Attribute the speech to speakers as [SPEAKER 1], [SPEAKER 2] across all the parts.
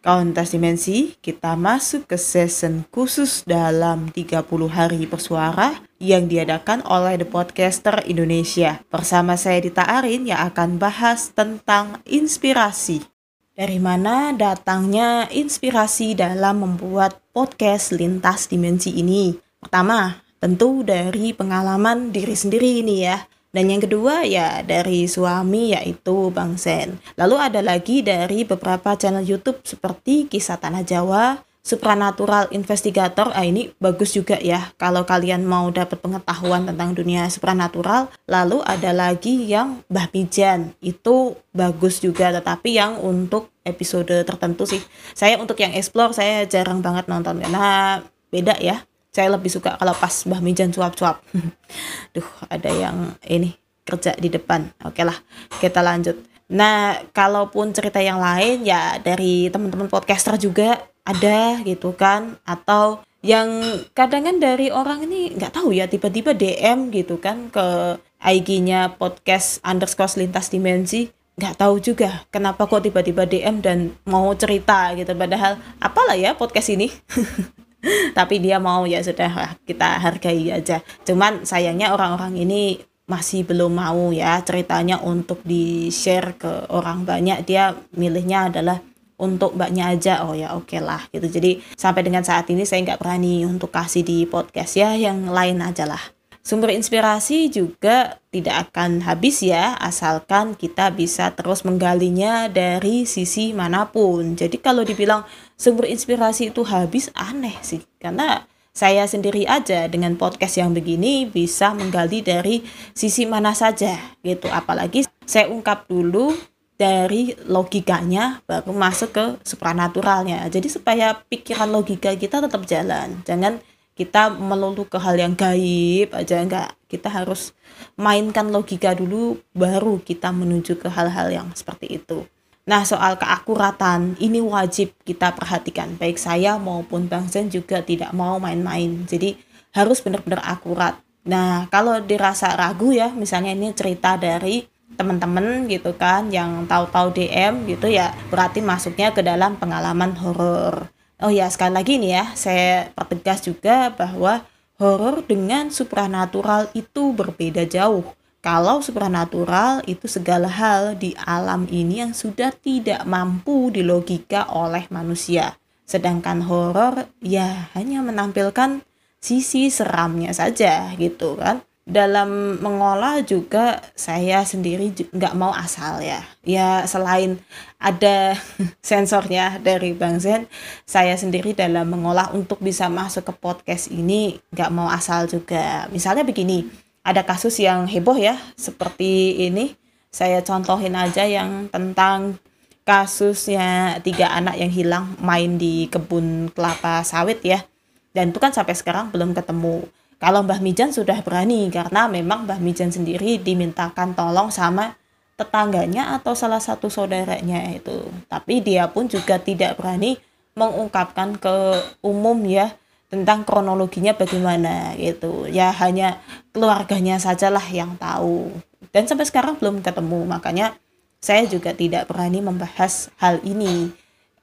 [SPEAKER 1] Kauntas Dimensi, kita masuk ke season khusus dalam 30 hari bersuara yang diadakan oleh The Podcaster Indonesia. Bersama saya Dita Arin yang akan bahas tentang inspirasi. Dari mana datangnya inspirasi dalam membuat podcast lintas dimensi ini? Pertama, tentu dari pengalaman diri sendiri ini ya dan yang kedua ya dari suami yaitu Bang Sen. Lalu ada lagi dari beberapa channel YouTube seperti Kisah Tanah Jawa, Supranatural Investigator. Ah ini bagus juga ya kalau kalian mau dapat pengetahuan tentang dunia supranatural. Lalu ada lagi yang Mbah Mijan. Itu bagus juga tetapi yang untuk episode tertentu sih. Saya untuk yang explore saya jarang banget nonton karena beda ya saya lebih suka kalau pas Mbah Mijan cuap-cuap. Duh, ada yang ini kerja di depan. Oke lah, kita lanjut. Nah, kalaupun cerita yang lain ya dari teman-teman podcaster juga ada gitu kan atau yang kadang kan dari orang ini nggak tahu ya tiba-tiba DM gitu kan ke IG-nya podcast underscore lintas dimensi nggak tahu juga kenapa kok tiba-tiba DM dan mau cerita gitu padahal apalah ya podcast ini tapi dia mau ya sudah kita hargai aja. Cuman sayangnya orang-orang ini masih belum mau ya. Ceritanya untuk di share ke orang banyak dia milihnya adalah untuk mbaknya aja. Oh ya oke okay lah gitu. Jadi sampai dengan saat ini saya nggak berani untuk kasih di podcast ya yang lain aja lah Sumber inspirasi juga tidak akan habis ya, asalkan kita bisa terus menggalinya dari sisi mana pun. Jadi kalau dibilang sumber inspirasi itu habis, aneh sih. Karena saya sendiri aja dengan podcast yang begini bisa menggali dari sisi mana saja gitu. Apalagi saya ungkap dulu dari logikanya baru masuk ke supranaturalnya. Jadi supaya pikiran logika kita tetap jalan. Jangan kita melulu ke hal yang gaib aja enggak. Kita harus mainkan logika dulu baru kita menuju ke hal-hal yang seperti itu. Nah soal keakuratan ini wajib kita perhatikan. Baik saya maupun Bang Zen juga tidak mau main-main. Jadi harus benar-benar akurat. Nah kalau dirasa ragu ya misalnya ini cerita dari teman-teman gitu kan yang tahu-tahu DM gitu ya berarti masuknya ke dalam pengalaman horor Oh ya, sekali lagi nih ya, saya pertegas juga bahwa horor dengan supranatural itu berbeda jauh. Kalau supranatural itu segala hal di alam ini yang sudah tidak mampu dilogika oleh manusia. Sedangkan horor ya hanya menampilkan sisi seramnya saja gitu kan dalam mengolah juga saya sendiri nggak mau asal ya. Ya selain ada sensornya dari Bang Zen saya sendiri dalam mengolah untuk bisa masuk ke podcast ini nggak mau asal juga. Misalnya begini ada kasus yang heboh ya seperti ini. Saya contohin aja yang tentang kasusnya tiga anak yang hilang main di kebun kelapa sawit ya. Dan itu kan sampai sekarang belum ketemu kalau Mbah Mijan sudah berani karena memang Mbah Mijan sendiri dimintakan tolong sama tetangganya atau salah satu saudaranya itu. Tapi dia pun juga tidak berani mengungkapkan ke umum ya tentang kronologinya bagaimana gitu. Ya hanya keluarganya sajalah yang tahu. Dan sampai sekarang belum ketemu. Makanya saya juga tidak berani membahas hal ini.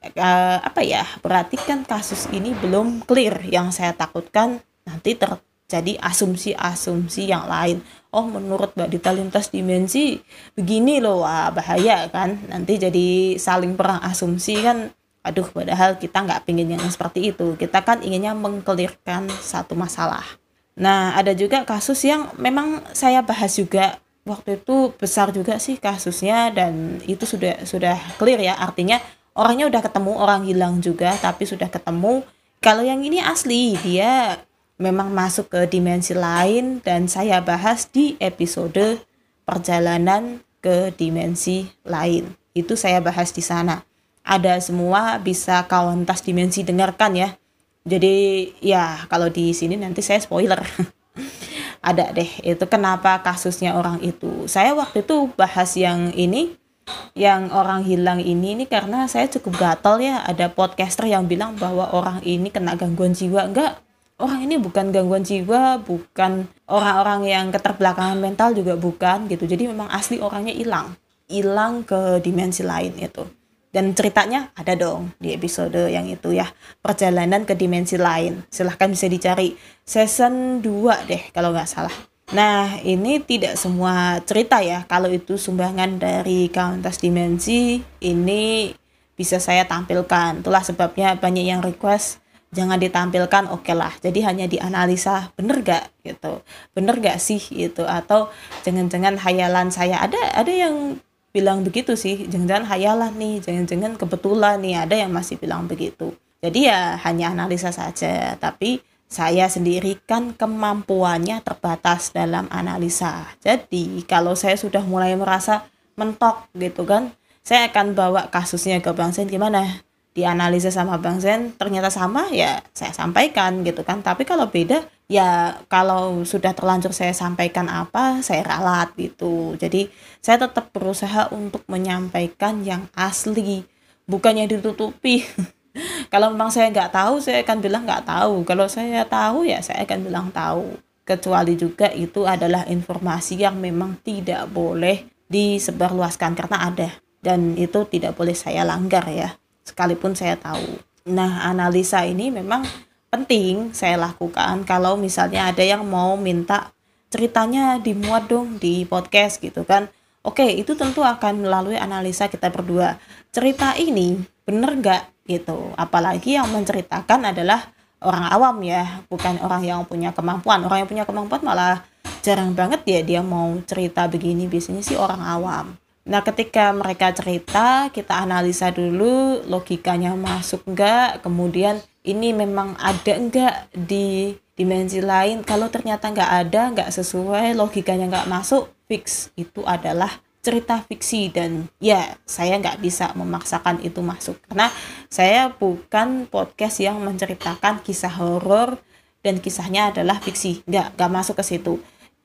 [SPEAKER 1] Uh, apa ya? Berarti kan kasus ini belum clear. Yang saya takutkan nanti ter jadi asumsi-asumsi yang lain. Oh menurut Mbak Dita lintas dimensi begini loh wah bahaya kan? Nanti jadi saling perang asumsi kan? Aduh padahal kita nggak pingin yang seperti itu. Kita kan inginnya mengkelirkan satu masalah. Nah ada juga kasus yang memang saya bahas juga. Waktu itu besar juga sih kasusnya dan itu sudah sudah clear ya. Artinya orangnya udah ketemu orang hilang juga tapi sudah ketemu. Kalau yang ini asli dia memang masuk ke dimensi lain dan saya bahas di episode perjalanan ke dimensi lain. Itu saya bahas di sana. Ada semua bisa kawan tas dimensi dengarkan ya. Jadi ya kalau di sini nanti saya spoiler. Ada deh itu kenapa kasusnya orang itu. Saya waktu itu bahas yang ini yang orang hilang ini ini karena saya cukup gatel ya ada podcaster yang bilang bahwa orang ini kena gangguan jiwa enggak orang ini bukan gangguan jiwa, bukan orang-orang yang keterbelakangan mental juga bukan gitu. Jadi memang asli orangnya hilang, hilang ke dimensi lain itu. dan ceritanya ada dong di episode yang itu ya perjalanan ke dimensi lain silahkan bisa dicari season 2 deh kalau nggak salah Nah, ini tidak semua cerita ya. Kalau itu sumbangan dari Countess Dimensi, ini bisa saya tampilkan. Itulah sebabnya banyak yang request jangan ditampilkan oke okay lah. Jadi hanya dianalisa bener gak gitu. Bener gak sih itu atau jangan-jangan hayalan saya ada ada yang bilang begitu sih. Jangan-jangan hayalan nih, jangan-jangan kebetulan nih ada yang masih bilang begitu. Jadi ya hanya analisa saja, tapi saya sendiri kan kemampuannya terbatas dalam analisa. Jadi kalau saya sudah mulai merasa mentok gitu kan, saya akan bawa kasusnya ke Bang Sen gimana? Dianalisa sama Bang Sen ternyata sama ya saya sampaikan gitu kan. Tapi kalau beda ya kalau sudah terlanjur saya sampaikan apa saya ralat gitu. Jadi saya tetap berusaha untuk menyampaikan yang asli, bukannya ditutupi. kalau memang saya nggak tahu saya akan bilang nggak tahu kalau saya tahu ya saya akan bilang tahu kecuali juga itu adalah informasi yang memang tidak boleh disebarluaskan karena ada dan itu tidak boleh saya langgar ya sekalipun saya tahu. Nah analisa ini memang penting saya lakukan kalau misalnya ada yang mau minta ceritanya dimuat dong di podcast gitu kan. Oke itu tentu akan melalui analisa kita berdua. Cerita ini bener nggak gitu? Apalagi yang menceritakan adalah orang awam ya bukan orang yang punya kemampuan. Orang yang punya kemampuan malah jarang banget ya dia mau cerita begini. Biasanya sih orang awam nah ketika mereka cerita kita analisa dulu logikanya masuk enggak kemudian ini memang ada enggak di dimensi lain. Kalau ternyata enggak ada enggak sesuai logikanya enggak masuk fix. Itu adalah cerita fiksi dan ya saya nggak bisa memaksakan itu masuk. Karena saya bukan podcast yang menceritakan kisah horor dan kisahnya adalah fiksi. Nggak nggak masuk ke situ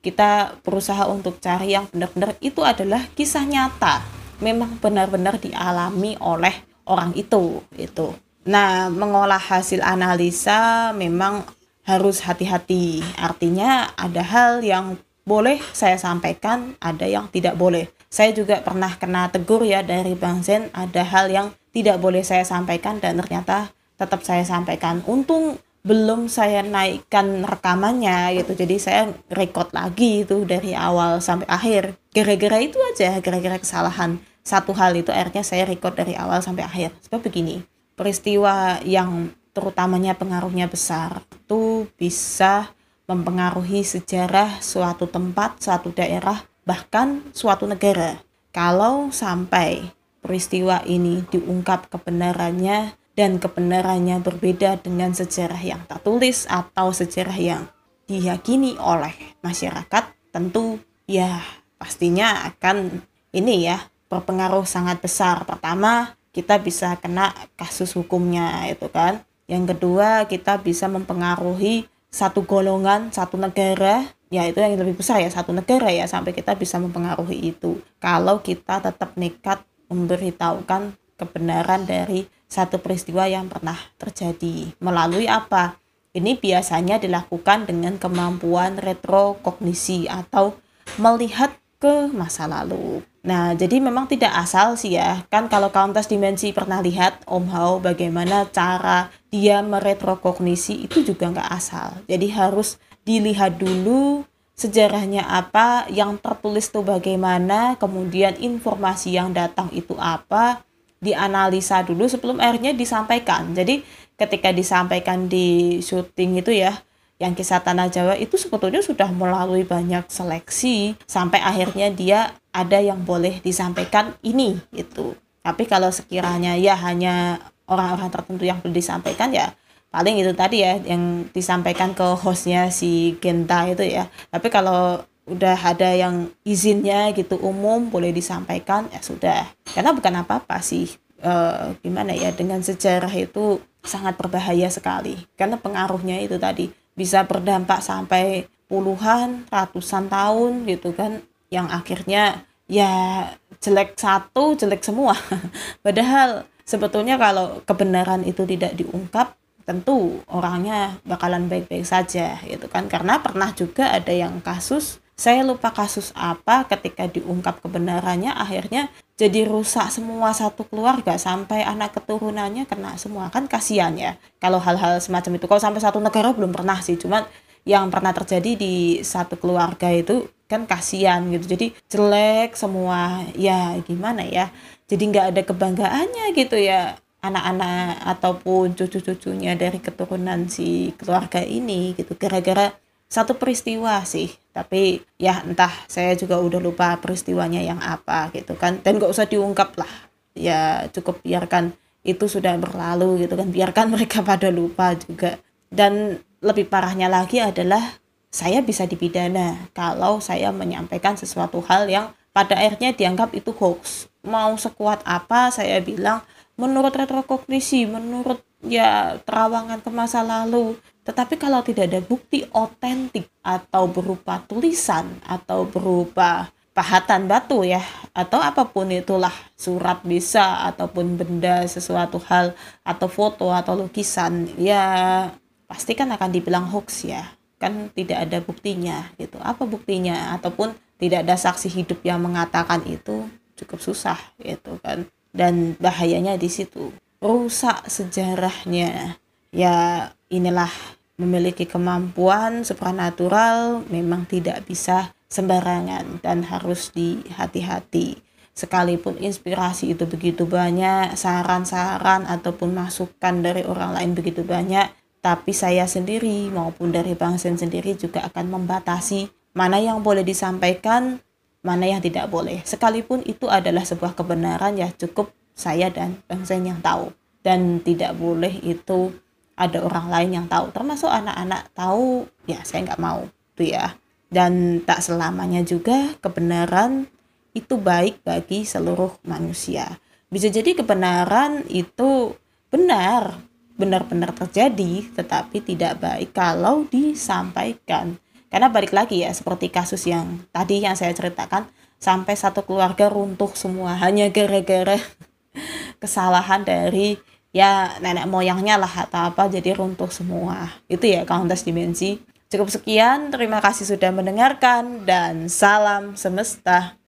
[SPEAKER 1] kita berusaha untuk cari yang benar-benar itu adalah kisah nyata. Memang benar-benar dialami oleh orang itu itu nah mengolah hasil analisa memang harus hati-hati. Artinya ada hal yang boleh saya sampaikan ada yang tidak boleh. Saya juga pernah kena tegur ya dari Bang Zen ada hal yang tidak boleh saya sampaikan dan ternyata tetap saya sampaikan. Untung belum saya naikkan rekamannya gitu. Jadi saya record lagi itu dari awal sampai akhir. Gara-gara itu aja gara-gara kesalahan. Satu hal itu akhirnya saya record dari awal sampai akhir. Sebab begini peristiwa yang terutamanya pengaruhnya besar itu bisa mempengaruhi sejarah suatu tempat suatu daerah bahkan suatu negara. Kalau sampai peristiwa ini diungkap kebenarannya dan kebenarannya berbeda dengan sejarah yang tak tulis atau sejarah yang diyakini oleh masyarakat, tentu ya pastinya akan ini ya berpengaruh sangat besar. Pertama, kita bisa kena kasus hukumnya itu kan. Yang kedua, kita bisa mempengaruhi satu golongan, satu negara ya itu yang lebih besar ya satu negara ya sampai kita bisa mempengaruhi itu kalau kita tetap nekat memberitahukan kebenaran dari satu peristiwa yang pernah terjadi melalui apa ini biasanya dilakukan dengan kemampuan retrokognisi atau melihat ke masa lalu. Nah, jadi memang tidak asal sih ya. Kan kalau Countess Dimensi pernah lihat Om Hao bagaimana cara dia meretrokognisi itu juga nggak asal. Jadi harus dilihat dulu sejarahnya apa, yang tertulis itu bagaimana, kemudian informasi yang datang itu apa, dianalisa dulu sebelum akhirnya disampaikan. Jadi ketika disampaikan di syuting itu ya, yang kisah Tanah Jawa itu sebetulnya sudah melalui banyak seleksi sampai akhirnya dia ada yang boleh disampaikan ini itu. Tapi kalau sekiranya ya hanya orang-orang tertentu yang boleh disampaikan ya paling itu tadi ya yang disampaikan ke hostnya si Genta itu ya tapi kalau udah ada yang izinnya gitu umum boleh disampaikan ya sudah. Karena bukan apa-apa sih e, gimana ya dengan sejarah itu sangat berbahaya sekali. Karena pengaruhnya itu tadi bisa berdampak sampai puluhan ratusan tahun gitu kan yang akhirnya ya jelek satu jelek semua. Padahal sebetulnya kalau kebenaran itu tidak diungkap tentu orangnya bakalan baik-baik saja gitu kan. Karena pernah juga ada yang kasus saya lupa kasus apa ketika diungkap kebenarannya akhirnya jadi rusak semua satu keluarga sampai anak keturunannya kena semua. Kan kasihan ya kalau hal-hal semacam itu. Kalau sampai satu negara belum pernah sih cuman yang pernah terjadi di satu keluarga itu kan kasihan gitu. Jadi jelek semua. Ya gimana ya? Jadi nggak ada kebanggaannya gitu ya anak-anak ataupun cucu-cucunya dari keturunan si keluarga ini gitu. Gara-gara satu peristiwa sih tapi ya entah saya juga udah lupa peristiwanya yang apa gitu kan. Dan gak usah diungkap lah. Ya cukup biarkan itu sudah berlalu gitu kan. Biarkan mereka pada lupa juga. Dan lebih parahnya lagi adalah saya bisa dipidana kalau saya menyampaikan sesuatu hal yang pada akhirnya dianggap itu hoax. Mau sekuat apa saya bilang menurut retrokognisi, menurut ya terawangan ke masa lalu. Tetapi kalau tidak ada bukti otentik atau berupa tulisan atau berupa pahatan batu ya atau apa pun itulah surat bisa ataupun benda sesuatu hal atau foto atau lukisan ya pasti kan akan dibilang hoax ya. Kan tidak ada buktinya gitu. Apa buktinya? Ataupun tidak ada saksi hidup yang mengatakan itu cukup susah gitu kan. Dan bahayanya di situ. Rusak sejarahnya. Ya inilah memiliki kemampuan supranatural memang tidak bisa sembarangan dan harus dihati-hati sekalipun inspirasi itu begitu banyak saran-saran ataupun masukan dari orang lain begitu banyak tapi saya sendiri maupun dari Bang Sen sendiri juga akan membatasi mana yang boleh disampaikan mana yang tidak boleh. Sekalipun itu adalah sebuah kebenaran ya cukup saya dan bangsa yang tahu dan tidak boleh itu ada orang lain yang tahu termasuk anak-anak tahu ya saya nggak mau tuh ya. Dan tak selamanya juga kebenaran itu baik bagi seluruh manusia. Bisa jadi kebenaran itu benar benar-benar terjadi tetapi tidak baik kalau disampaikan. Karena balik lagi ya seperti kasus yang tadi yang saya ceritakan sampai satu keluarga runtuh semua hanya gara-gara kesalahan dari ya nenek moyangnya lah atau apa jadi runtuh semua. Itu ya Countess Dimensi. Cukup sekian, terima kasih sudah mendengarkan dan salam semesta.